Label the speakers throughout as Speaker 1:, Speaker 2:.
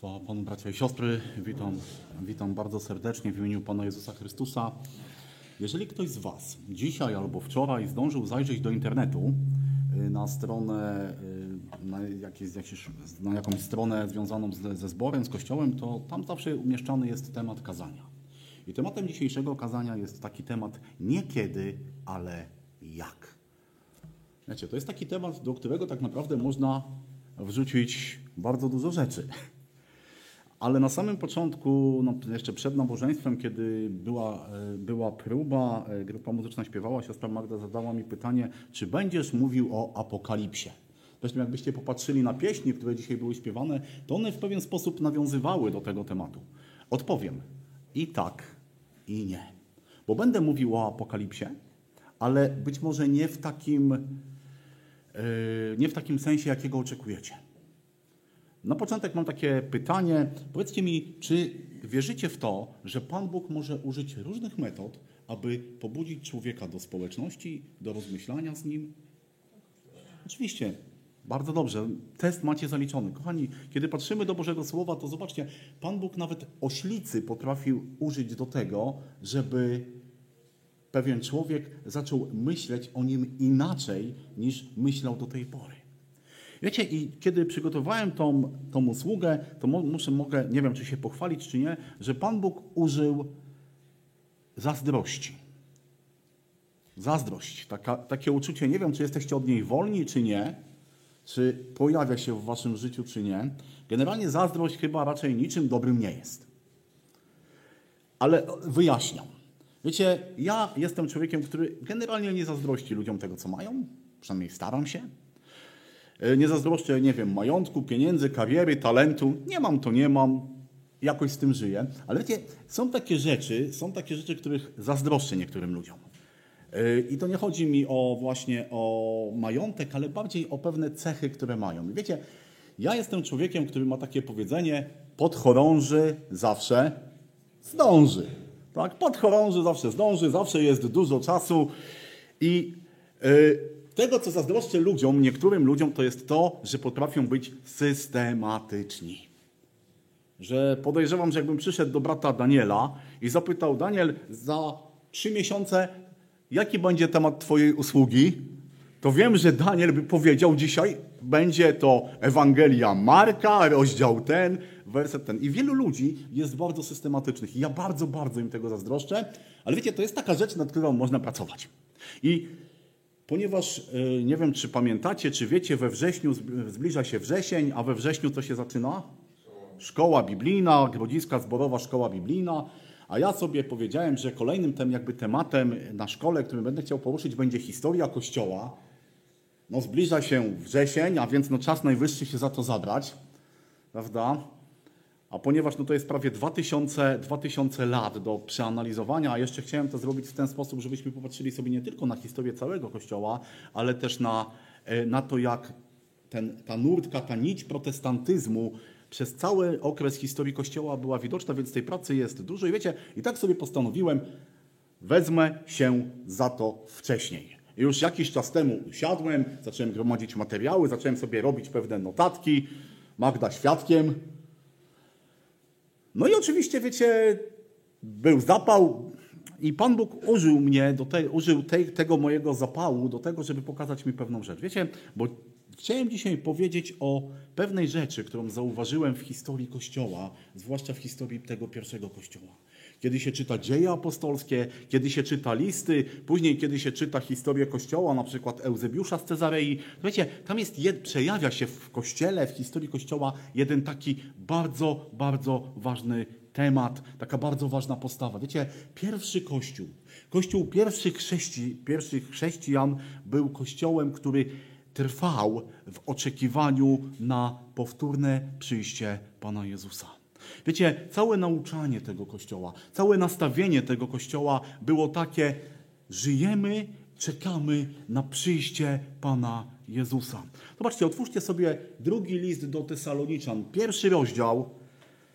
Speaker 1: Chwała Panu, bracia i siostry. Witam, witam bardzo serdecznie w imieniu Pana Jezusa Chrystusa. Jeżeli ktoś z Was dzisiaj albo wczoraj zdążył zajrzeć do internetu y, na stronę, y, na, jakieś, jakieś, na jakąś stronę związaną z, ze zborem, z kościołem, to tam zawsze umieszczany jest temat kazania. I tematem dzisiejszego kazania jest taki temat nie kiedy, ale jak. Wiecie, to jest taki temat, do którego tak naprawdę można wrzucić bardzo dużo rzeczy. Ale na samym początku, no jeszcze przed nabożeństwem, kiedy była, e, była próba, e, grupa muzyczna śpiewała, siostra Magda zadała mi pytanie, czy będziesz mówił o apokalipsie? Zresztą jakbyście popatrzyli na pieśni, które dzisiaj były śpiewane, to one w pewien sposób nawiązywały do tego tematu. Odpowiem i tak, i nie. Bo będę mówił o apokalipsie, ale być może nie w takim, yy, nie w takim sensie, jakiego oczekujecie. Na początek mam takie pytanie. Powiedzcie mi, czy wierzycie w to, że Pan Bóg może użyć różnych metod, aby pobudzić człowieka do społeczności, do rozmyślania z nim? Oczywiście, bardzo dobrze. Test macie zaliczony. Kochani, kiedy patrzymy do Bożego Słowa, to zobaczcie, Pan Bóg nawet oślicy potrafił użyć do tego, żeby pewien człowiek zaczął myśleć o nim inaczej, niż myślał do tej pory. Wiecie, i kiedy przygotowałem tą, tą usługę, to muszę, mogę, nie wiem, czy się pochwalić, czy nie, że Pan Bóg użył zazdrości. Zazdrość, taka, takie uczucie, nie wiem, czy jesteście od niej wolni, czy nie, czy pojawia się w waszym życiu, czy nie. Generalnie zazdrość chyba raczej niczym dobrym nie jest. Ale wyjaśniam. Wiecie, ja jestem człowiekiem, który generalnie nie zazdrości ludziom tego, co mają, przynajmniej staram się. E, nie zazdroszczę, nie wiem, majątku, pieniędzy, kariery, talentu. Nie mam, to nie mam. Jakoś z tym żyję. Ale wiecie, są takie rzeczy, są takie rzeczy, których zazdroszczę niektórym ludziom. E, I to nie chodzi mi o właśnie o majątek, ale bardziej o pewne cechy, które mają. I wiecie, ja jestem człowiekiem, który ma takie powiedzenie, podchorąży zawsze zdąży. Tak, podchorąży zawsze zdąży, zawsze jest dużo czasu i yy, tego, co zazdroszczę ludziom, niektórym ludziom, to jest to, że potrafią być systematyczni. Że podejrzewam, że jakbym przyszedł do brata Daniela i zapytał, Daniel, za trzy miesiące, jaki będzie temat Twojej usługi, to wiem, że Daniel by powiedział dzisiaj, będzie to Ewangelia Marka, rozdział ten, werset ten. I wielu ludzi jest bardzo systematycznych. Ja bardzo, bardzo im tego zazdroszczę. Ale wiecie, to jest taka rzecz, nad którą można pracować. I Ponieważ e, nie wiem, czy pamiętacie, czy wiecie, we wrześniu zbliża się wrzesień, a we wrześniu co się zaczyna? Szkoła biblijna, Grodziska Zborowa Szkoła Biblijna. A ja sobie powiedziałem, że kolejnym tym jakby tematem na szkole, którym będę chciał poruszyć, będzie historia Kościoła. No zbliża się wrzesień, a więc no czas najwyższy się za to zabrać, prawda? A ponieważ no to jest prawie 2000, 2000 lat do przeanalizowania, a jeszcze chciałem to zrobić w ten sposób, żebyśmy popatrzyli sobie nie tylko na historię całego Kościoła, ale też na, e, na to, jak ten, ta nurtka, ta nić protestantyzmu przez cały okres historii Kościoła była widoczna, więc tej pracy jest dużo. I wiecie, i tak sobie postanowiłem, wezmę się za to wcześniej. Już jakiś czas temu usiadłem, zacząłem gromadzić materiały, zacząłem sobie robić pewne notatki. Magda świadkiem, no i oczywiście, wiecie, był zapał i Pan Bóg użył mnie, do użył tej, tego mojego zapału do tego, żeby pokazać mi pewną rzecz. Wiecie, bo chciałem dzisiaj powiedzieć o pewnej rzeczy, którą zauważyłem w historii Kościoła, zwłaszcza w historii tego pierwszego Kościoła. Kiedy się czyta dzieje apostolskie, kiedy się czyta listy, później kiedy się czyta historię Kościoła, na przykład Eusebiusza z Cezarei, wiecie, tam jest, przejawia się w Kościele, w historii Kościoła jeden taki bardzo, bardzo ważny temat, taka bardzo ważna postawa. Wiecie, pierwszy Kościół, Kościół pierwszych, chrześci, pierwszych chrześcijan był kościołem, który trwał w oczekiwaniu na powtórne przyjście Pana Jezusa. Wiecie, całe nauczanie tego kościoła, całe nastawienie tego kościoła było takie: żyjemy, czekamy na przyjście Pana Jezusa. Zobaczcie, otwórzcie sobie drugi list do Tesaloniczan, pierwszy rozdział,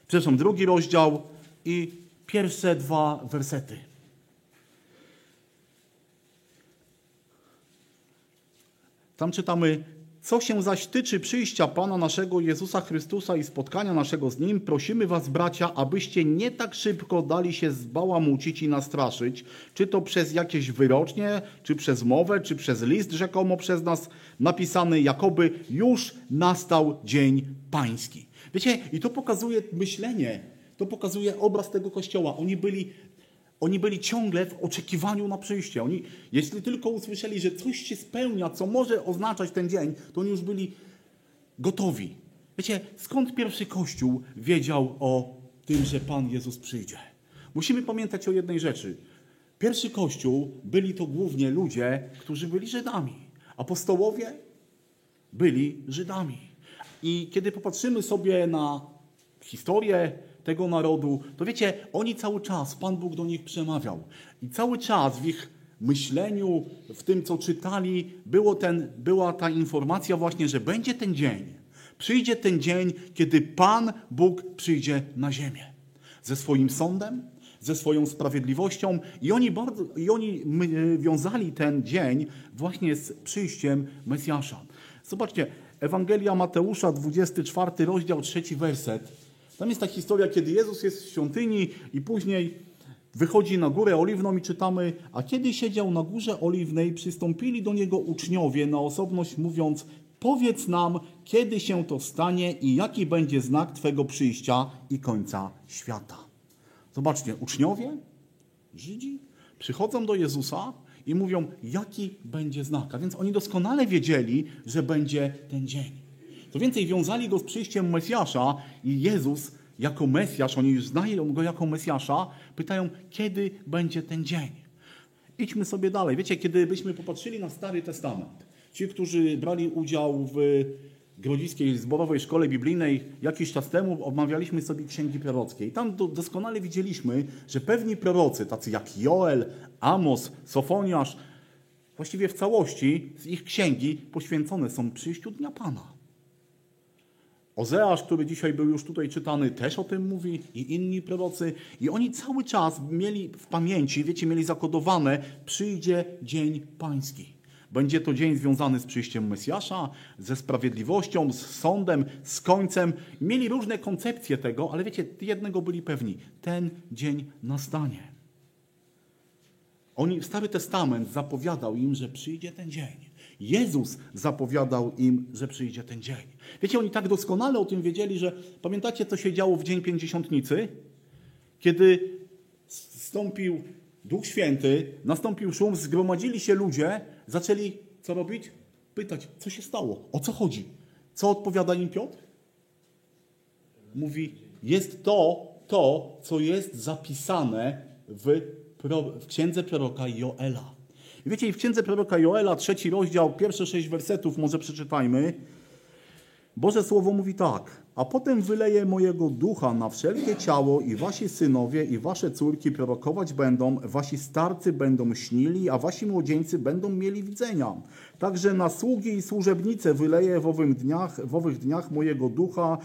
Speaker 1: przepraszam, drugi rozdział i pierwsze dwa wersety. Tam czytamy: Co się zaś tyczy przyjścia Pana naszego Jezusa Chrystusa i spotkania naszego z Nim, prosimy Was, bracia, abyście nie tak szybko dali się zbałamucić i nastraszyć, czy to przez jakieś wyrocznie, czy przez mowę, czy przez list rzekomo przez nas napisany, jakoby już nastał dzień pański. Wiecie, i to pokazuje myślenie, to pokazuje obraz tego kościoła. Oni byli oni byli ciągle w oczekiwaniu na przyjście. Oni, jeśli tylko usłyszeli, że coś się spełnia, co może oznaczać ten dzień, to oni już byli gotowi. Wiecie, skąd pierwszy Kościół wiedział o tym, że Pan Jezus przyjdzie? Musimy pamiętać o jednej rzeczy. Pierwszy Kościół byli to głównie ludzie, którzy byli Żydami. Apostołowie byli Żydami. I kiedy popatrzymy sobie na historię tego narodu, to wiecie, oni cały czas, Pan Bóg do nich przemawiał. I cały czas w ich myśleniu, w tym, co czytali, było ten, była ta informacja właśnie, że będzie ten dzień. Przyjdzie ten dzień, kiedy Pan Bóg przyjdzie na ziemię. Ze swoim sądem, ze swoją sprawiedliwością i oni, bardzo, i oni wiązali ten dzień właśnie z przyjściem Mesjasza. Zobaczcie, Ewangelia Mateusza, 24 rozdział, 3 werset. Tam jest ta historia, kiedy Jezus jest w świątyni i później wychodzi na górę oliwną i czytamy, a kiedy siedział na górze oliwnej, przystąpili do niego uczniowie na osobność, mówiąc, powiedz nam, kiedy się to stanie i jaki będzie znak Twego przyjścia i końca świata. Zobaczcie, uczniowie, Żydzi, przychodzą do Jezusa i mówią, jaki będzie znak. A więc oni doskonale wiedzieli, że będzie ten dzień. Co więcej, wiązali go z przyjściem Mesjasza i Jezus jako Mesjasz, oni już znają go jako Mesjasza, pytają, kiedy będzie ten dzień. Idźmy sobie dalej. Wiecie, kiedy byśmy popatrzyli na Stary Testament, ci, którzy brali udział w Grodziskiej Zborowej Szkole Biblijnej jakiś czas temu omawialiśmy sobie księgi prorockie. I tam doskonale widzieliśmy, że pewni prorocy, tacy jak Joel, Amos, Sofoniasz, właściwie w całości z ich księgi poświęcone są przyjściu Dnia Pana. Ozeasz, który dzisiaj był już tutaj czytany, też o tym mówi i inni prorocy. I oni cały czas mieli w pamięci, wiecie, mieli zakodowane, przyjdzie dzień pański. Będzie to dzień związany z przyjściem Mesjasza, ze sprawiedliwością, z sądem, z końcem. Mieli różne koncepcje tego, ale wiecie, jednego byli pewni. Ten dzień nastanie. Oni, Stary Testament zapowiadał im, że przyjdzie ten dzień. Jezus zapowiadał im, że przyjdzie ten dzień. Wiecie, oni tak doskonale o tym wiedzieli, że pamiętacie, co się działo w dzień pięćdziesiątnicy? Kiedy stąpił Duch Święty, nastąpił szum, zgromadzili się ludzie, zaczęli co robić? Pytać, co się stało, o co chodzi. Co odpowiada im Piotr? Mówi, jest to, to, co jest zapisane w, w księdze proroka Joela. I wiecie, i w księdze proroka Joela, trzeci rozdział, pierwsze sześć wersetów, może przeczytajmy. Boże Słowo mówi tak. A potem wyleję mojego ducha na wszelkie ciało i wasi synowie i wasze córki prorokować będą, wasi starcy będą śnili, a wasi młodzieńcy będą mieli widzenia. Także na sługi i służebnice wyleję w, dniach, w owych dniach mojego ducha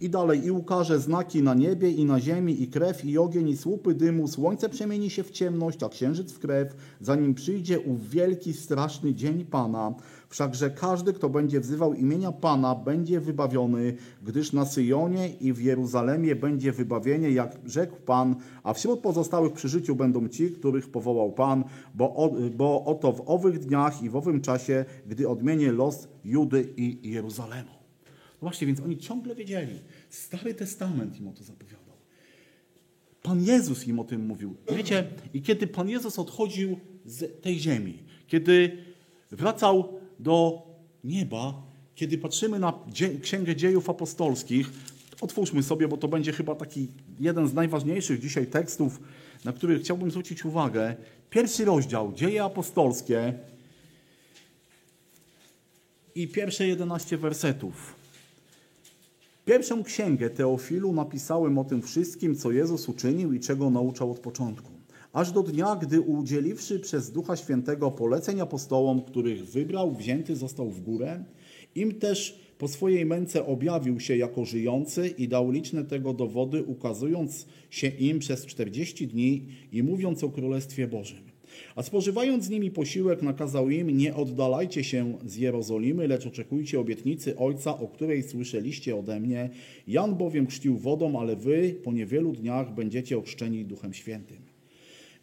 Speaker 1: i dalej, i ukaże znaki na niebie i na ziemi, i krew, i ogień, i słupy dymu. Słońce przemieni się w ciemność, a księżyc w krew, zanim przyjdzie ów wielki, straszny dzień Pana. Wszakże każdy, kto będzie wzywał imienia Pana, będzie wybawiony, gdyż na Syjonie i w Jeruzalemie będzie wybawienie, jak rzekł Pan, a wśród pozostałych przy życiu będą ci, których powołał Pan, bo, o, bo oto w owych dniach i w owym czasie, gdy odmienię los Judy i Jeruzalemu. No właśnie, więc oni ciągle wiedzieli. Stary Testament im o to zapowiadał. Pan Jezus im o tym mówił. Wiecie, i kiedy Pan Jezus odchodził z tej ziemi, kiedy wracał do nieba, kiedy patrzymy na Księgę Dziejów Apostolskich, otwórzmy sobie, bo to będzie chyba taki jeden z najważniejszych dzisiaj tekstów, na który chciałbym zwrócić uwagę. Pierwszy rozdział, Dzieje Apostolskie i pierwsze 11 wersetów. Pierwszą księgę Teofilu napisałem o tym wszystkim, co Jezus uczynił i czego nauczał od początku. Aż do dnia, gdy udzieliwszy przez Ducha Świętego poleceń apostołom, których wybrał, wzięty został w górę, im też po swojej męce objawił się jako żyjący i dał liczne tego dowody, ukazując się im przez czterdzieści dni i mówiąc o Królestwie Bożym. A spożywając z nimi posiłek, nakazał im: Nie oddalajcie się z Jerozolimy, lecz oczekujcie obietnicy Ojca, o której słyszeliście ode mnie. Jan bowiem chrzcił wodą, ale wy po niewielu dniach będziecie ochrzczeni Duchem Świętym.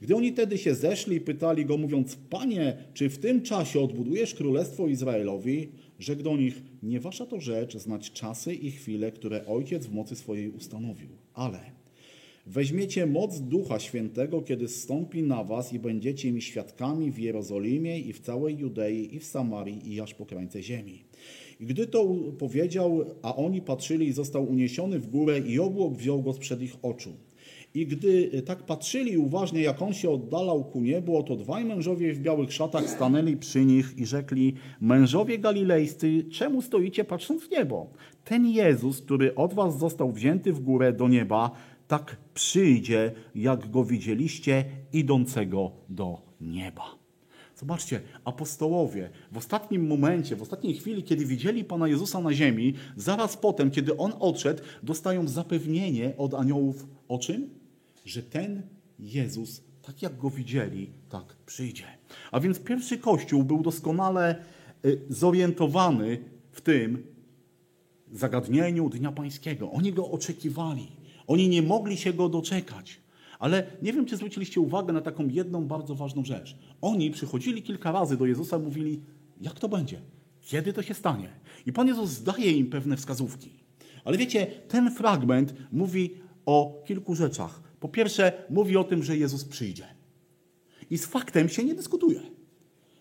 Speaker 1: Gdy oni tedy się zeszli, pytali go, mówiąc: Panie, czy w tym czasie odbudujesz królestwo Izraelowi? Rzekł do nich: Nie wasza to rzecz znać czasy i chwile, które Ojciec w mocy swojej ustanowił, ale Weźmiecie moc Ducha Świętego, kiedy zstąpi na was i będziecie mi świadkami w Jerozolimie i w całej Judei i w Samarii i aż po krańce ziemi. I gdy to powiedział, a oni patrzyli, został uniesiony w górę i obłok wziął go sprzed ich oczu. I gdy tak patrzyli uważnie, jak on się oddalał ku niebu, oto dwaj mężowie w białych szatach stanęli przy nich i rzekli: Mężowie galilejscy, czemu stoicie patrząc w niebo? Ten Jezus, który od was został wzięty w górę do nieba, tak przyjdzie, jak go widzieliście, idącego do nieba. Zobaczcie, apostołowie w ostatnim momencie, w ostatniej chwili, kiedy widzieli Pana Jezusa na ziemi, zaraz potem, kiedy On odszedł, dostają zapewnienie od aniołów o czym? Że ten Jezus, tak jak go widzieli, tak przyjdzie. A więc pierwszy Kościół był doskonale y, zorientowany w tym zagadnieniu Dnia Pańskiego. Oni go oczekiwali. Oni nie mogli się go doczekać. Ale nie wiem, czy zwróciliście uwagę na taką jedną bardzo ważną rzecz. Oni przychodzili kilka razy do Jezusa, mówili, jak to będzie? Kiedy to się stanie? I Pan Jezus daje im pewne wskazówki. Ale wiecie, ten fragment mówi o kilku rzeczach. Po pierwsze, mówi o tym, że Jezus przyjdzie. I z faktem się nie dyskutuje.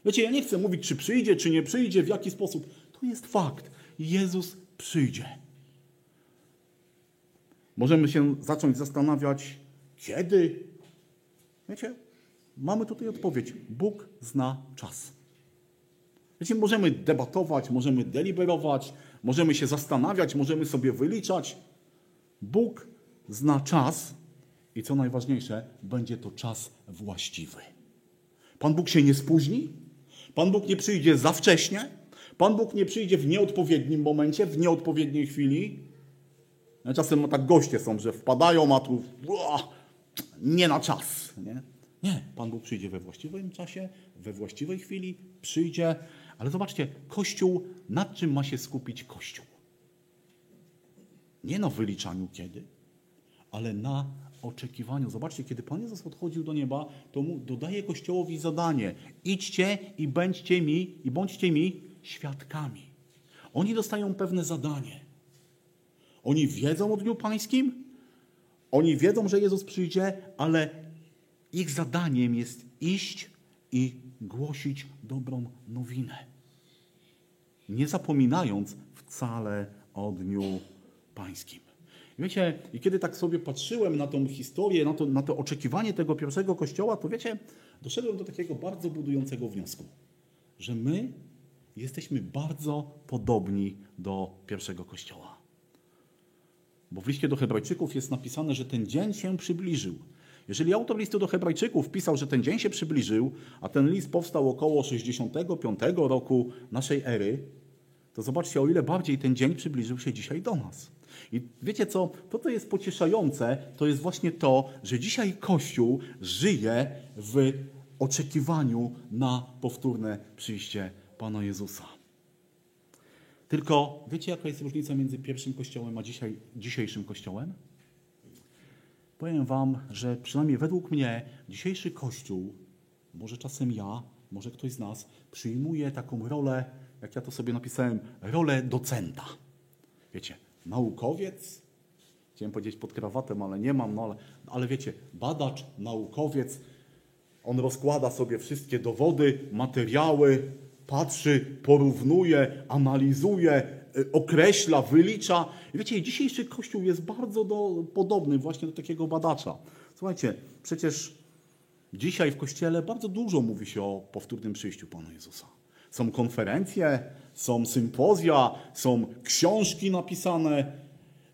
Speaker 1: Wiecie, ja nie chcę mówić, czy przyjdzie, czy nie przyjdzie, w jaki sposób. To jest fakt. Jezus przyjdzie. Możemy się zacząć zastanawiać, kiedy. Wiecie, mamy tutaj odpowiedź. Bóg zna czas. Wiecie, możemy debatować, możemy deliberować, możemy się zastanawiać, możemy sobie wyliczać. Bóg zna czas i co najważniejsze, będzie to czas właściwy. Pan Bóg się nie spóźni, Pan Bóg nie przyjdzie za wcześnie, Pan Bóg nie przyjdzie w nieodpowiednim momencie, w nieodpowiedniej chwili. Czasem tak goście są, że wpadają, a tu nie na czas. Nie? nie, Pan Bóg przyjdzie we właściwym czasie, we właściwej chwili, przyjdzie. Ale zobaczcie, Kościół, nad czym ma się skupić Kościół? Nie na wyliczaniu kiedy, ale na oczekiwaniu. Zobaczcie, kiedy Pan Jezus odchodził do nieba, to mu dodaje Kościołowi zadanie. Idźcie i bądźcie mi, i bądźcie mi świadkami. Oni dostają pewne zadanie. Oni wiedzą o Dniu Pańskim, oni wiedzą, że Jezus przyjdzie, ale ich zadaniem jest iść i głosić dobrą nowinę. Nie zapominając wcale o Dniu Pańskim. Wiecie, i kiedy tak sobie patrzyłem na tą historię, na to, na to oczekiwanie tego pierwszego kościoła, to wiecie, doszedłem do takiego bardzo budującego wniosku, że my jesteśmy bardzo podobni do pierwszego kościoła. Bo w liście do Hebrajczyków jest napisane, że ten dzień się przybliżył. Jeżeli autor listu do Hebrajczyków pisał, że ten dzień się przybliżył, a ten list powstał około 65 roku naszej ery, to zobaczcie, o ile bardziej ten dzień przybliżył się dzisiaj do nas. I wiecie co? To, co jest pocieszające, to jest właśnie to, że dzisiaj Kościół żyje w oczekiwaniu na powtórne przyjście Pana Jezusa. Tylko wiecie, jaka jest różnica między pierwszym kościołem a dzisiaj, dzisiejszym kościołem? Powiem Wam, że przynajmniej według mnie dzisiejszy kościół, może czasem ja, może ktoś z nas, przyjmuje taką rolę, jak ja to sobie napisałem, rolę docenta. Wiecie, naukowiec, chciałem powiedzieć pod krawatem, ale nie mam, no ale, ale wiecie, badacz, naukowiec, on rozkłada sobie wszystkie dowody, materiały, patrzy, porównuje, analizuje, y, określa, wylicza. Wiecie, dzisiejszy Kościół jest bardzo do, podobny właśnie do takiego badacza. Słuchajcie, przecież dzisiaj w Kościele bardzo dużo mówi się o powtórnym przyjściu Pana Jezusa. Są konferencje, są sympozja, są książki napisane,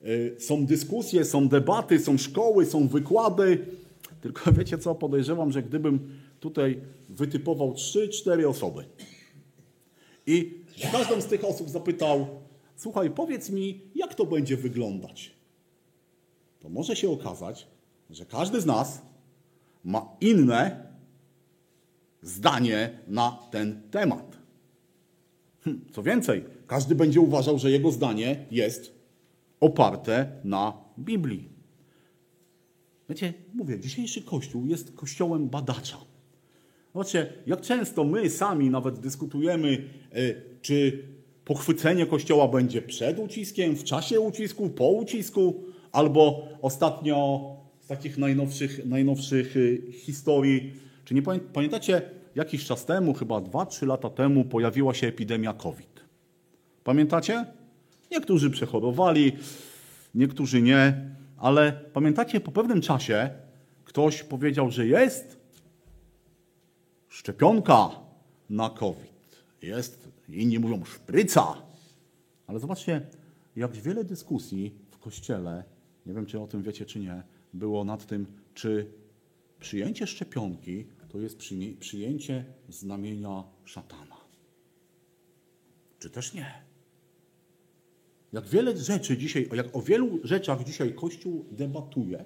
Speaker 1: y, są dyskusje, są debaty, są szkoły, są wykłady. Tylko wiecie co, podejrzewam, że gdybym tutaj wytypował trzy, cztery osoby, i każdą z tych osób zapytał: Słuchaj, powiedz mi, jak to będzie wyglądać? To może się okazać, że każdy z nas ma inne zdanie na ten temat. Hm, co więcej, każdy będzie uważał, że jego zdanie jest oparte na Biblii. Wiecie, mówię, dzisiejszy Kościół jest kościołem badacza. Zobaczcie, jak często my sami nawet dyskutujemy, y, czy pochwycenie Kościoła będzie przed uciskiem, w czasie ucisku, po ucisku, albo ostatnio z takich najnowszych, najnowszych y, historii. Czy nie pamiętacie, jakiś czas temu, chyba 2-3 lata temu, pojawiła się epidemia COVID? Pamiętacie? Niektórzy przechorowali, niektórzy nie, ale pamiętacie, po pewnym czasie ktoś powiedział, że jest szczepionka na COVID. Jest, inni mówią szpryca. Ale zobaczcie, jak wiele dyskusji w Kościele, nie wiem czy o tym wiecie czy nie, było nad tym, czy przyjęcie szczepionki to jest przyjęcie znamienia szatana. Czy też nie? Jak wiele rzeczy dzisiaj, jak o wielu rzeczach dzisiaj Kościół debatuje,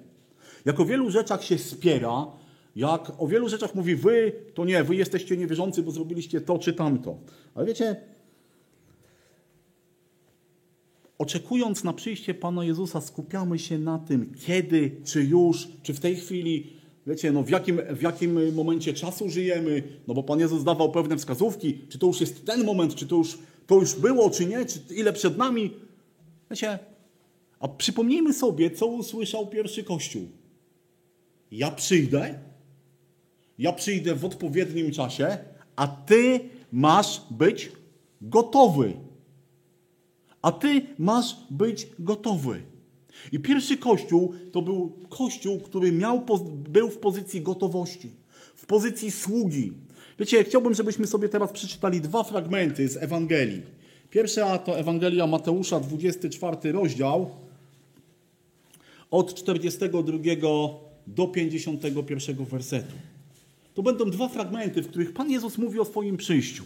Speaker 1: jak o wielu rzeczach się spiera, jak o wielu rzeczach mówi wy, to nie, wy jesteście niewierzący, bo zrobiliście to czy tamto. Ale wiecie, oczekując na przyjście Pana Jezusa, skupiamy się na tym, kiedy, czy już, czy w tej chwili, wiecie, no w jakim, w jakim momencie czasu żyjemy, no bo Pan Jezus dawał pewne wskazówki, czy to już jest ten moment, czy to już, to już było, czy nie, czy ile przed nami. Wiecie, a przypomnijmy sobie, co usłyszał pierwszy Kościół. Ja przyjdę, ja przyjdę w odpowiednim czasie, a ty masz być gotowy. A ty masz być gotowy. I pierwszy kościół to był kościół, który miał, był w pozycji gotowości, w pozycji sługi. Wiecie, chciałbym, żebyśmy sobie teraz przeczytali dwa fragmenty z Ewangelii. Pierwsza to Ewangelia Mateusza, 24 rozdział, od 42 do 51 wersetu. To będą dwa fragmenty, w których Pan Jezus mówi o swoim przyjściu.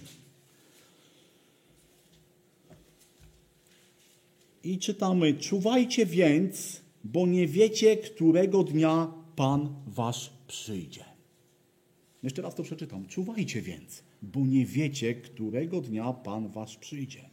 Speaker 1: I czytamy: Czuwajcie więc, bo nie wiecie, którego dnia Pan wasz przyjdzie. Jeszcze raz to przeczytam. Czuwajcie więc, bo nie wiecie, którego dnia Pan wasz przyjdzie.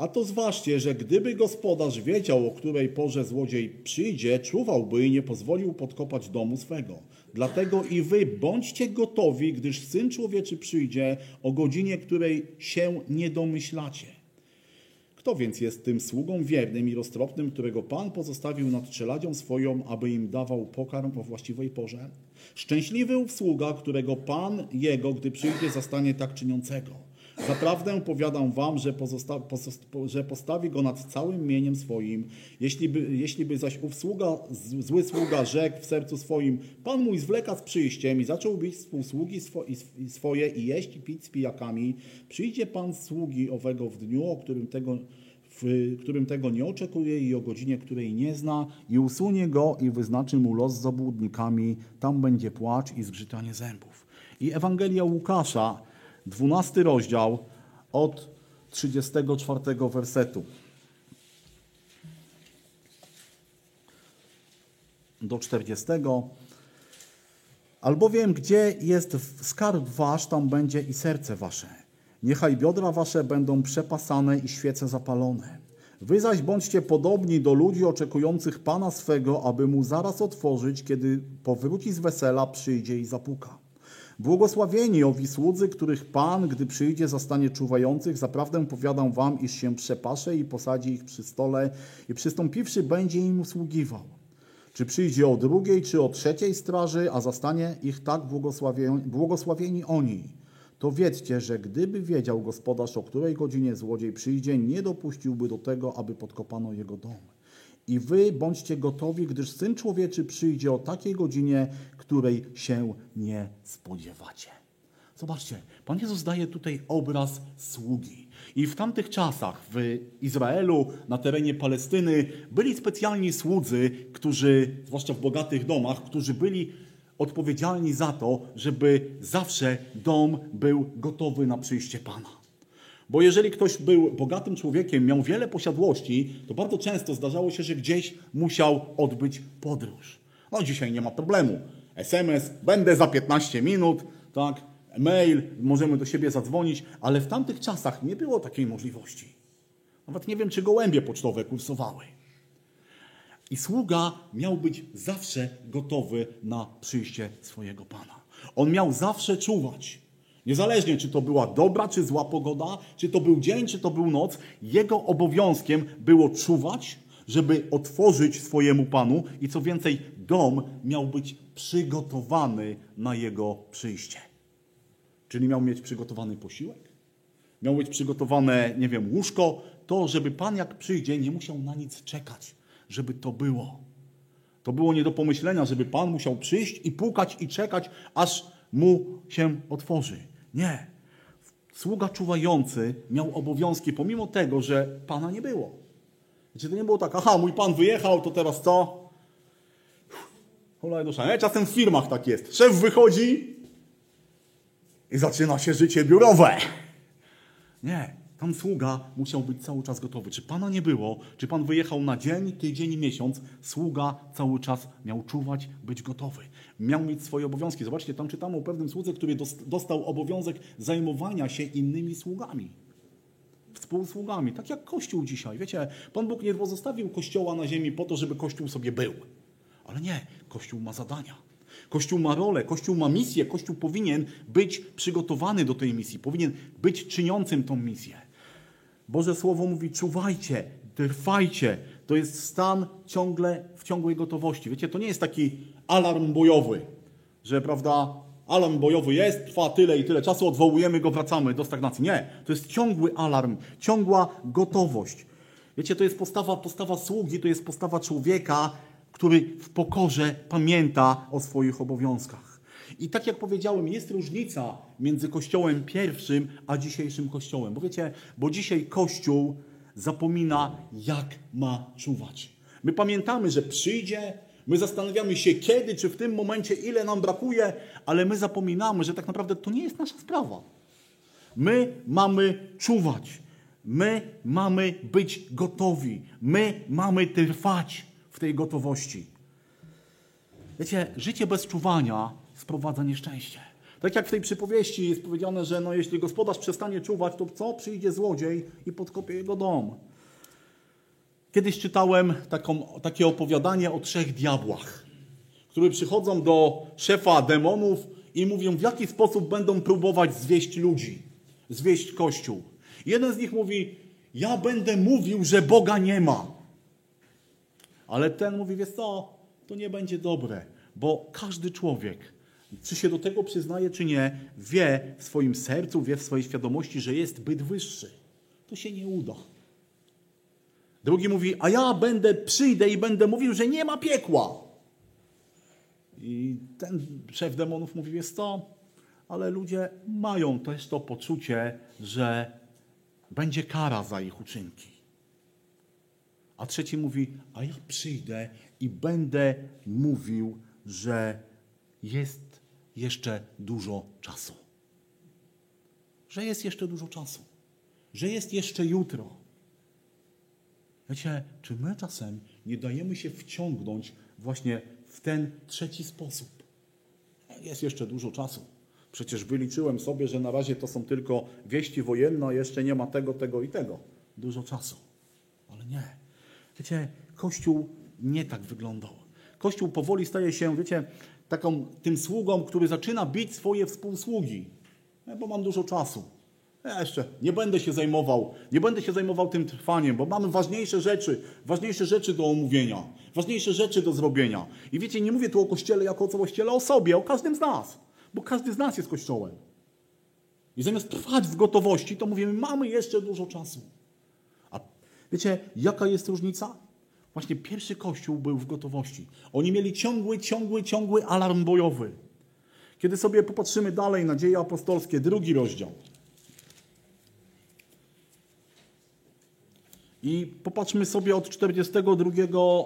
Speaker 1: A to zważcie, że gdyby gospodarz wiedział, o której porze złodziej przyjdzie, czuwałby i nie pozwolił podkopać domu swego. Dlatego i wy bądźcie gotowi, gdyż Syn Człowieczy przyjdzie o godzinie, której się nie domyślacie. Kto więc jest tym sługą wiernym i roztropnym, którego Pan pozostawił nad czeladzią swoją, aby im dawał pokarm o właściwej porze? Szczęśliwy sługa, którego Pan jego, gdy przyjdzie, zastanie tak czyniącego. Zaprawdę powiadam wam, że, pozosta, że postawi go nad całym mieniem swoim. Jeśli by, jeśli by zaś ów zły sługa rzekł w sercu swoim, Pan mój zwleka z przyjściem i zaczął bić współsługi swoje i jeść i pić z pijakami, przyjdzie Pan sługi owego w dniu, o którym tego w którym tego nie oczekuje i o godzinie, której nie zna, i usunie go i wyznaczy mu los z obłudnikami. Tam będzie płacz i zgrzytanie zębów. I Ewangelia Łukasza, 12 rozdział od 34 wersetu. Do 40. Albowiem, gdzie jest skarb wasz, tam będzie i serce wasze. Niechaj biodra wasze będą przepasane i świece zapalone. Wy zaś bądźcie podobni do ludzi oczekujących Pana swego, aby mu zaraz otworzyć, kiedy powróci z wesela, przyjdzie i zapuka. Błogosławieni owi słudzy, których Pan, gdy przyjdzie, zastanie czuwających. Zaprawdę powiadam wam, iż się przepasze i posadzi ich przy stole i przystąpiwszy będzie im usługiwał. Czy przyjdzie o drugiej, czy o trzeciej straży, a zastanie ich tak błogosławieni, błogosławieni oni. To wiedzcie, że gdyby wiedział gospodarz, o której godzinie złodziej przyjdzie, nie dopuściłby do tego, aby podkopano jego dom. I wy bądźcie gotowi, gdyż Syn Człowieczy przyjdzie o takiej godzinie, której się nie spodziewacie. Zobaczcie, Pan Jezus daje tutaj obraz sługi. I w tamtych czasach w Izraelu, na terenie Palestyny, byli specjalni słudzy, którzy, zwłaszcza w bogatych domach, którzy byli odpowiedzialni za to, żeby zawsze dom był gotowy na przyjście Pana. Bo jeżeli ktoś był bogatym człowiekiem, miał wiele posiadłości, to bardzo często zdarzało się, że gdzieś musiał odbyć podróż. No dzisiaj nie ma problemu. SMS, będę za 15 minut, tak? mail, możemy do siebie zadzwonić, ale w tamtych czasach nie było takiej możliwości. Nawet nie wiem, czy gołębie pocztowe kursowały. I sługa miał być zawsze gotowy na przyjście swojego Pana. On miał zawsze czuwać. Niezależnie, czy to była dobra, czy zła pogoda, czy to był dzień, czy to był noc, jego obowiązkiem było czuwać, żeby otworzyć swojemu Panu i co więcej, dom miał być przygotowany na jego przyjście. Czyli miał mieć przygotowany posiłek, miał być przygotowane, nie wiem, łóżko, to, żeby Pan jak przyjdzie, nie musiał na nic czekać, żeby to było. To było nie do pomyślenia, żeby Pan musiał przyjść i pukać i czekać, aż mu się otworzy. Nie. Sługa czuwający miał obowiązki, pomimo tego, że Pana nie było. Wiecie, to nie było tak, aha, mój Pan wyjechał, to teraz co? Hulaj dusza. Nie? Czasem w firmach tak jest. Szef wychodzi i zaczyna się życie biurowe. Nie. Tam sługa musiał być cały czas gotowy. Czy Pana nie było, czy Pan wyjechał na dzień, tydzień miesiąc, sługa cały czas miał czuwać, być gotowy. Miał mieć swoje obowiązki. Zobaczcie, tam czytamy o pewnym słudze, który dostał obowiązek zajmowania się innymi sługami. Współsługami, tak jak Kościół dzisiaj. Wiecie, Pan Bóg nie pozostawił Kościoła na ziemi po to, żeby Kościół sobie był. Ale nie, Kościół ma zadania. Kościół ma rolę, Kościół ma misję, Kościół powinien być przygotowany do tej misji, powinien być czyniącym tą misję. Boże Słowo mówi: czuwajcie, trwajcie. To jest stan ciągle w ciągłej gotowości. Wiecie, to nie jest taki alarm bojowy, że prawda, alarm bojowy jest, trwa tyle i tyle czasu, odwołujemy go, wracamy do stagnacji. Nie, to jest ciągły alarm, ciągła gotowość. Wiecie, to jest postawa, postawa sługi, to jest postawa człowieka, który w pokorze pamięta o swoich obowiązkach. I tak jak powiedziałem, jest różnica między Kościołem pierwszym a dzisiejszym Kościołem. Bo wiecie, bo dzisiaj Kościół zapomina, jak ma czuwać. My pamiętamy, że przyjdzie, my zastanawiamy się kiedy, czy w tym momencie, ile nam brakuje, ale my zapominamy, że tak naprawdę to nie jest nasza sprawa. My mamy czuwać. My mamy być gotowi. My mamy trwać w tej gotowości. Wiecie, życie bez czuwania sprowadza nieszczęście. Tak jak w tej przypowieści jest powiedziane, że no, jeśli gospodarz przestanie czuwać, to co? Przyjdzie złodziej i podkopie jego dom. Kiedyś czytałem taką, takie opowiadanie o trzech diabłach, które przychodzą do szefa demonów i mówią, w jaki sposób będą próbować zwieść ludzi, zwieść Kościół. Jeden z nich mówi, ja będę mówił, że Boga nie ma. Ale ten mówi, wiesz co, to nie będzie dobre, bo każdy człowiek czy się do tego przyznaje, czy nie, wie w swoim sercu, wie w swojej świadomości, że jest byt wyższy. To się nie uda. Drugi mówi, a ja będę, przyjdę i będę mówił, że nie ma piekła. I ten szef demonów mówi, jest to, ale ludzie mają też to poczucie, że będzie kara za ich uczynki. A trzeci mówi, a ja przyjdę i będę mówił, że jest jeszcze dużo czasu. Że jest jeszcze dużo czasu. Że jest jeszcze jutro. Wiecie, czy my czasem nie dajemy się wciągnąć właśnie w ten trzeci sposób? Jest jeszcze dużo czasu. Przecież wyliczyłem sobie, że na razie to są tylko wieści wojenne, a jeszcze nie ma tego, tego i tego. Dużo czasu. Ale nie. Wiecie, Kościół nie tak wyglądał. Kościół powoli staje się, wiecie, taką, tym sługą, który zaczyna bić swoje współsługi. Bo mam dużo czasu. Ja jeszcze nie będę się zajmował, nie będę się zajmował tym trwaniem, bo mamy ważniejsze rzeczy, ważniejsze rzeczy do omówienia, ważniejsze rzeczy do zrobienia. I wiecie, nie mówię tu o Kościele jako o całości, ale o sobie, o każdym z nas, bo każdy z nas jest Kościołem. I zamiast trwać w gotowości, to mówimy, mamy jeszcze dużo czasu. A wiecie, jaka jest różnica? Właśnie pierwszy kościół był w gotowości. Oni mieli ciągły, ciągły, ciągły alarm bojowy. Kiedy sobie popatrzymy dalej na dzieje apostolskie, drugi rozdział. I popatrzmy sobie od 42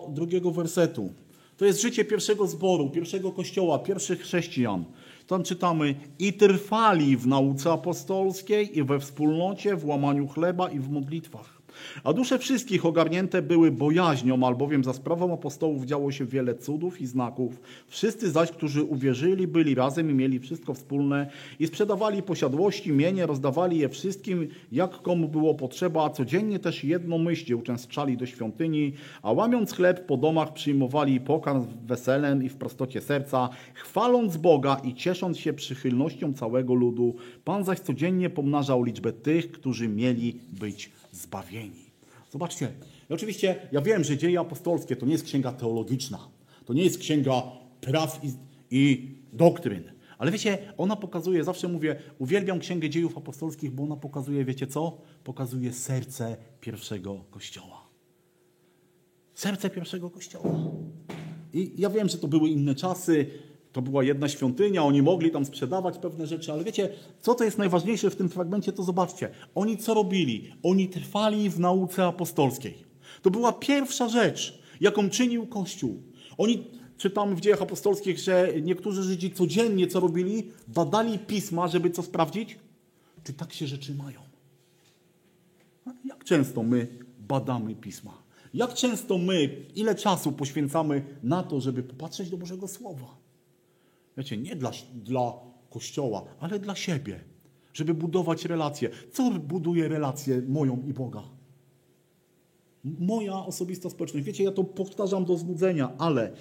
Speaker 1: drugiego wersetu. To jest życie pierwszego zboru, pierwszego kościoła, pierwszych chrześcijan. Tam czytamy: I trwali w nauce apostolskiej, i we wspólnocie, w łamaniu chleba i w modlitwach. A dusze wszystkich ogarnięte były bojaźnią, albowiem za sprawą apostołów działo się wiele cudów i znaków. Wszyscy zaś, którzy uwierzyli, byli razem i mieli wszystko wspólne i sprzedawali posiadłości, mienie, rozdawali je wszystkim, jak komu było potrzeba, a codziennie też jednomyślnie uczęszczali do świątyni, a łamiąc chleb po domach przyjmowali pokarm weselem i w prostocie serca, chwaląc Boga i ciesząc się przychylnością całego ludu. Pan zaś codziennie pomnażał liczbę tych, którzy mieli być zbawieni. Zobaczcie, i oczywiście ja wiem, że dzieje apostolskie to nie jest księga teologiczna, to nie jest księga praw i, i doktryn, ale wiecie, ona pokazuje, zawsze mówię, uwielbiam księgę dziejów apostolskich, bo ona pokazuje, wiecie co? Pokazuje serce pierwszego kościoła. Serce pierwszego kościoła. I ja wiem, że to były inne czasy, to była jedna świątynia, oni mogli tam sprzedawać pewne rzeczy, ale wiecie, co to jest najważniejsze w tym fragmencie, to zobaczcie. Oni co robili? Oni trwali w nauce apostolskiej. To była pierwsza rzecz, jaką czynił Kościół. Oni, czytamy w dziejach apostolskich, że niektórzy Żydzi codziennie co robili? Badali pisma, żeby co sprawdzić? Czy tak się rzeczy mają? Jak często my badamy pisma? Jak często my, ile czasu poświęcamy na to, żeby popatrzeć do Bożego Słowa? Wiecie, nie dla, dla Kościoła, ale dla siebie, żeby budować relacje. Co buduje relację moją i Boga? Moja osobista społeczność. Wiecie, ja to powtarzam do zbudzenia, ale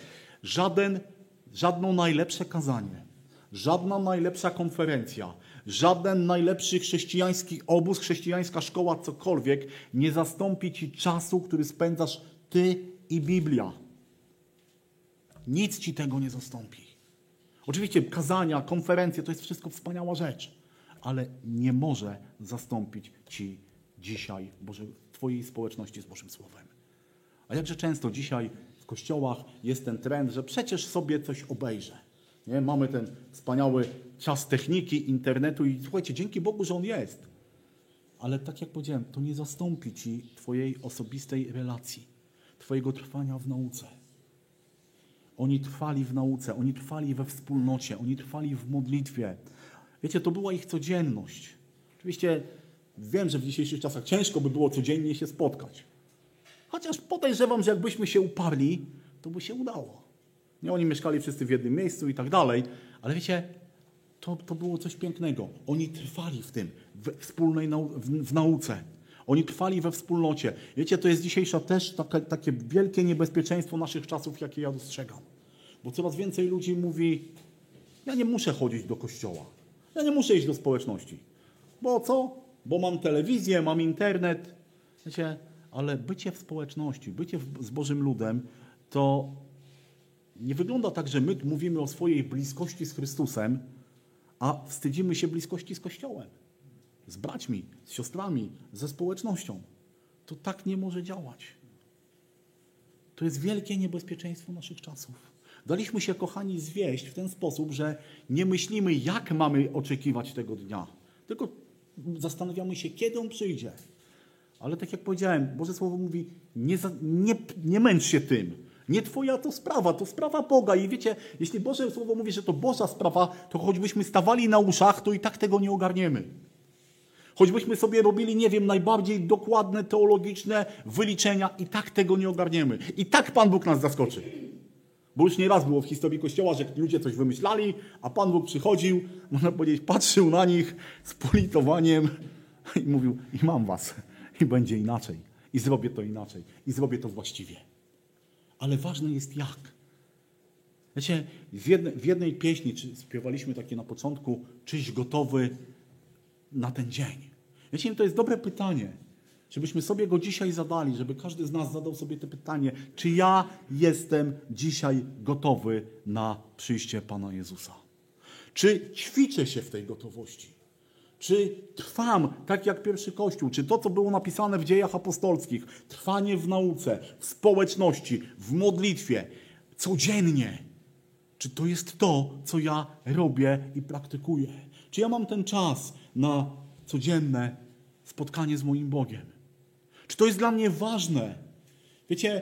Speaker 1: żaden, żadne najlepsze kazanie, żadna najlepsza konferencja, żaden najlepszy chrześcijański obóz, chrześcijańska szkoła, cokolwiek nie zastąpi ci czasu, który spędzasz ty i Biblia. Nic ci tego nie zastąpi. Oczywiście kazania, konferencje to jest wszystko wspaniała rzecz, ale nie może zastąpić Ci dzisiaj Boże, Twojej społeczności z Bożym Słowem. A jakże często dzisiaj w kościołach jest ten trend, że przecież sobie coś obejrzę. Nie? Mamy ten wspaniały czas techniki, internetu i słuchajcie, dzięki Bogu, że on jest. Ale tak jak powiedziałem, to nie zastąpi Ci Twojej osobistej relacji, Twojego trwania w nauce. Oni trwali w nauce, oni trwali we wspólnocie, oni trwali w modlitwie. Wiecie, to była ich codzienność. Oczywiście wiem, że w dzisiejszych czasach ciężko by było codziennie się spotkać. Chociaż podejrzewam, że jakbyśmy się uparli, to by się udało. Nie, oni mieszkali wszyscy w jednym miejscu i tak dalej, ale wiecie, to, to było coś pięknego. Oni trwali w tym, w wspólnej nau w, w nauce. Oni trwali we wspólnocie. Wiecie, to jest dzisiejsza też takie, wielkie niebezpieczeństwo naszych czasów, jakie ja dostrzegam. Bo coraz więcej ludzi mówi, ja nie muszę chodzić do kościoła. Ja nie muszę iść do społeczności. Bo co? Bo mam telewizję, mam internet. Wiecie, ale bycie w społeczności, bycie z Bożym ludem, to nie wygląda tak, że my mówimy o swojej bliskości z Chrystusem, a wstydzimy się bliskości z Kościołem z braćmi, z siostrami, ze społecznością. To tak nie może działać. To jest wielkie niebezpieczeństwo naszych czasów. Daliśmy się, kochani, zwieść w ten sposób, że nie myślimy, jak mamy oczekiwać tego dnia, tylko zastanawiamy się, kiedy on przyjdzie. Ale tak jak powiedziałem, Boże Słowo mówi, nie, nie, nie męcz się tym. Nie twoja to sprawa, to sprawa Boga. I wiecie, jeśli Boże Słowo mówi, że to Boża sprawa, to choćbyśmy stawali na uszach, to i tak tego nie ogarniemy. Choćbyśmy sobie robili, nie wiem, najbardziej dokładne teologiczne wyliczenia, i tak tego nie ogarniemy. I tak Pan Bóg nas zaskoczy. Bo już nie raz było w historii Kościoła, że ludzie coś wymyślali, a Pan Bóg przychodził, można powiedzieć, patrzył na nich z politowaniem i mówił, i mam was, i będzie inaczej, i zrobię to inaczej, i zrobię to właściwie. Ale ważne jest jak. Wiecie, w jednej, w jednej pieśni czy śpiewaliśmy takie na początku, czyś gotowy na ten dzień? Wiecie, to jest dobre pytanie, żebyśmy sobie go dzisiaj zadali, żeby każdy z nas zadał sobie to pytanie, czy ja jestem dzisiaj gotowy na przyjście Pana Jezusa? Czy ćwiczę się w tej gotowości? Czy trwam, tak jak pierwszy Kościół? Czy to, co było napisane w dziejach apostolskich, trwanie w nauce, w społeczności, w modlitwie, codziennie, czy to jest to, co ja robię i praktykuję? Czy ja mam ten czas na codzienne spotkanie z moim Bogiem? Czy to jest dla mnie ważne? Wiecie,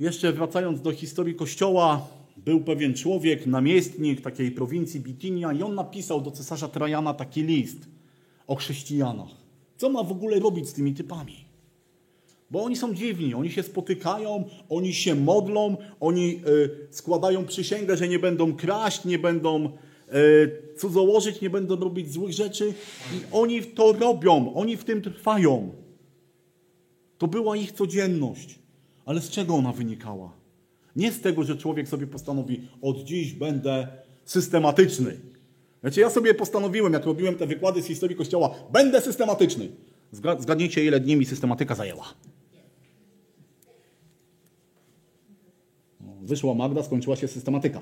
Speaker 1: jeszcze wracając do historii Kościoła, był pewien człowiek, namiestnik takiej prowincji Bitinia i on napisał do cesarza Trajana taki list o chrześcijanach. Co ma w ogóle robić z tymi typami? Bo oni są dziwni, oni się spotykają, oni się modlą, oni y, składają przysięgę, że nie będą kraść, nie będą y, cudzołożyć, nie będą robić złych rzeczy i oni to robią, oni w tym trwają. To była ich codzienność. Ale z czego ona wynikała? Nie z tego, że człowiek sobie postanowi, od dziś będę systematyczny. Znaczy, ja sobie postanowiłem, jak robiłem te wykłady z historii Kościoła, będę systematyczny. Zgadnijcie, ile dni mi systematyka zajęła. Wyszła Magda, skończyła się systematyka.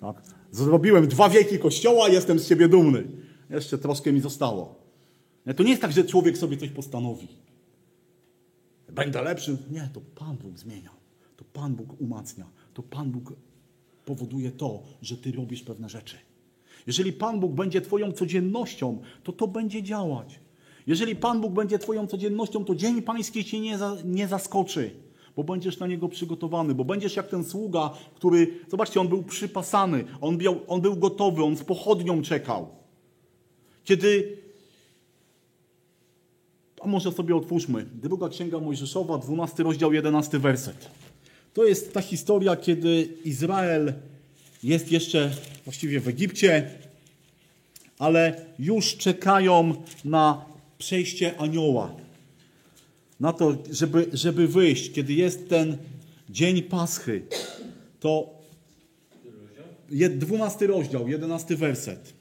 Speaker 1: Tak? Zrobiłem dwa wieki Kościoła, jestem z siebie dumny. Jeszcze troszkę mi zostało. To nie jest tak, że człowiek sobie coś postanowi. Będę lepszy. Nie, to Pan Bóg zmienia. To Pan Bóg umacnia. To Pan Bóg powoduje to, że Ty robisz pewne rzeczy. Jeżeli Pan Bóg będzie Twoją codziennością, to to będzie działać. Jeżeli Pan Bóg będzie Twoją codziennością, to Dzień Pański Cię nie, za, nie zaskoczy, bo będziesz na niego przygotowany, bo będziesz jak ten sługa, który, zobaczcie, on był przypasany, on, on był gotowy, on z pochodnią czekał. Kiedy, a może sobie otwórzmy, druga księga Mojżeszowa, 12 rozdział, 11 werset. To jest ta historia, kiedy Izrael jest jeszcze właściwie w Egipcie, ale już czekają na przejście anioła. Na to, żeby, żeby wyjść, kiedy jest ten dzień Paschy, to 12 rozdział, 11 werset.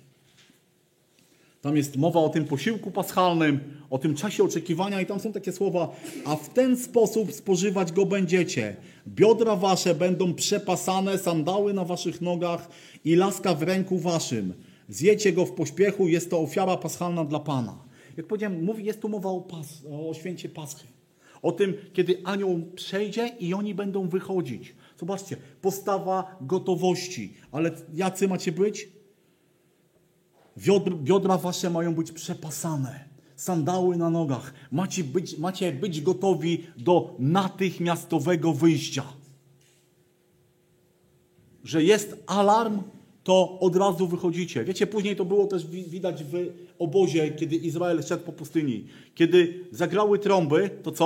Speaker 1: Tam jest mowa o tym posiłku paschalnym, o tym czasie oczekiwania i tam są takie słowa, a w ten sposób spożywać go będziecie. Biodra wasze będą przepasane, sandały na waszych nogach i laska w ręku waszym. Zjecie go w pośpiechu, jest to ofiara paschalna dla Pana. Jak powiedziałem, mówi, jest tu mowa o, pas, o święcie Paschy. O tym, kiedy anioł przejdzie i oni będą wychodzić. Zobaczcie, postawa gotowości. Ale jacy macie być? Biodra wasze mają być przepasane. Sandały na nogach. Macie być, macie być gotowi do natychmiastowego wyjścia. Że jest alarm, to od razu wychodzicie. Wiecie, później to było też widać w obozie, kiedy Izrael szedł po pustyni. Kiedy zagrały trąby, to co?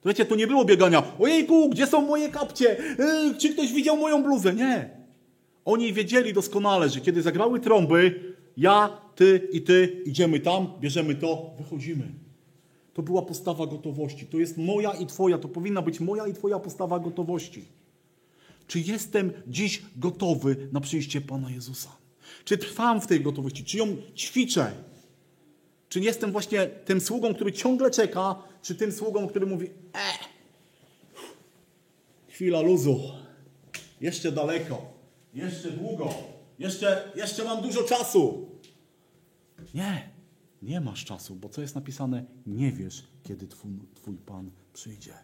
Speaker 1: To wiecie, to nie było biegania. Ojejku, gdzie są moje kapcie? Yy, czy ktoś widział moją bluzę? Nie. Oni wiedzieli doskonale, że kiedy zagrały trąby, ja, ty i ty idziemy tam, bierzemy to, wychodzimy. To była postawa gotowości. To jest moja i twoja, to powinna być moja i twoja postawa gotowości. Czy jestem dziś gotowy na przyjście Pana Jezusa? Czy trwam w tej gotowości? Czy ją ćwiczę? Czy jestem właśnie tym sługą, który ciągle czeka, czy tym sługą, który mówi: E, chwila luzu, jeszcze daleko, jeszcze długo, jeszcze, jeszcze mam dużo czasu. Nie, nie masz czasu, bo co jest napisane? Nie wiesz, kiedy twój, twój Pan przyjdzie.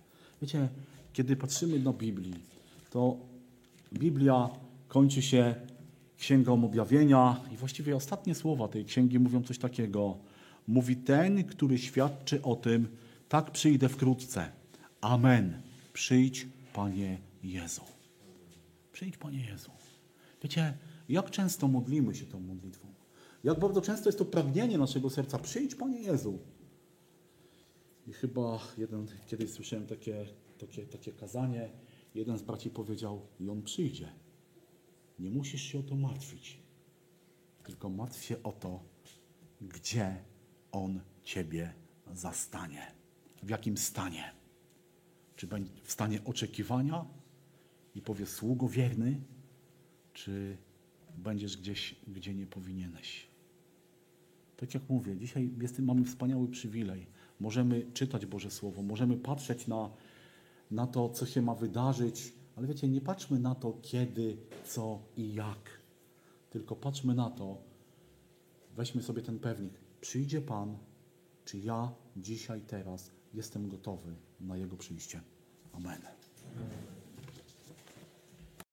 Speaker 1: Wiecie, kiedy patrzymy na Biblii, to Biblia kończy się Księgą Objawienia i właściwie ostatnie słowa tej księgi mówią coś takiego. Mówi ten, który świadczy o tym, tak przyjdę wkrótce. Amen. Przyjdź, Panie Jezu. Przyjdź, Panie Jezu. Wiecie, jak często modlimy się tą modlitwą? Jak bardzo często jest to pragnienie naszego serca. Przyjdź, Panie Jezu. I chyba jeden, kiedyś słyszałem takie, takie, takie kazanie, jeden z braci powiedział, i on przyjdzie. Nie musisz się o to martwić, tylko martw się o to, gdzie on ciebie zastanie. W jakim stanie? Czy w stanie oczekiwania i powie sługo wierny, czy będziesz gdzieś, gdzie nie powinieneś? Tak jak mówię, dzisiaj jest, mamy wspaniały przywilej. Możemy czytać Boże Słowo, możemy patrzeć na na to, co się ma wydarzyć, ale wiecie, nie patrzmy na to, kiedy, co i jak, tylko patrzmy na to, weźmy sobie ten pewnik. Przyjdzie Pan, czy ja dzisiaj, teraz jestem gotowy na Jego przyjście. Amen.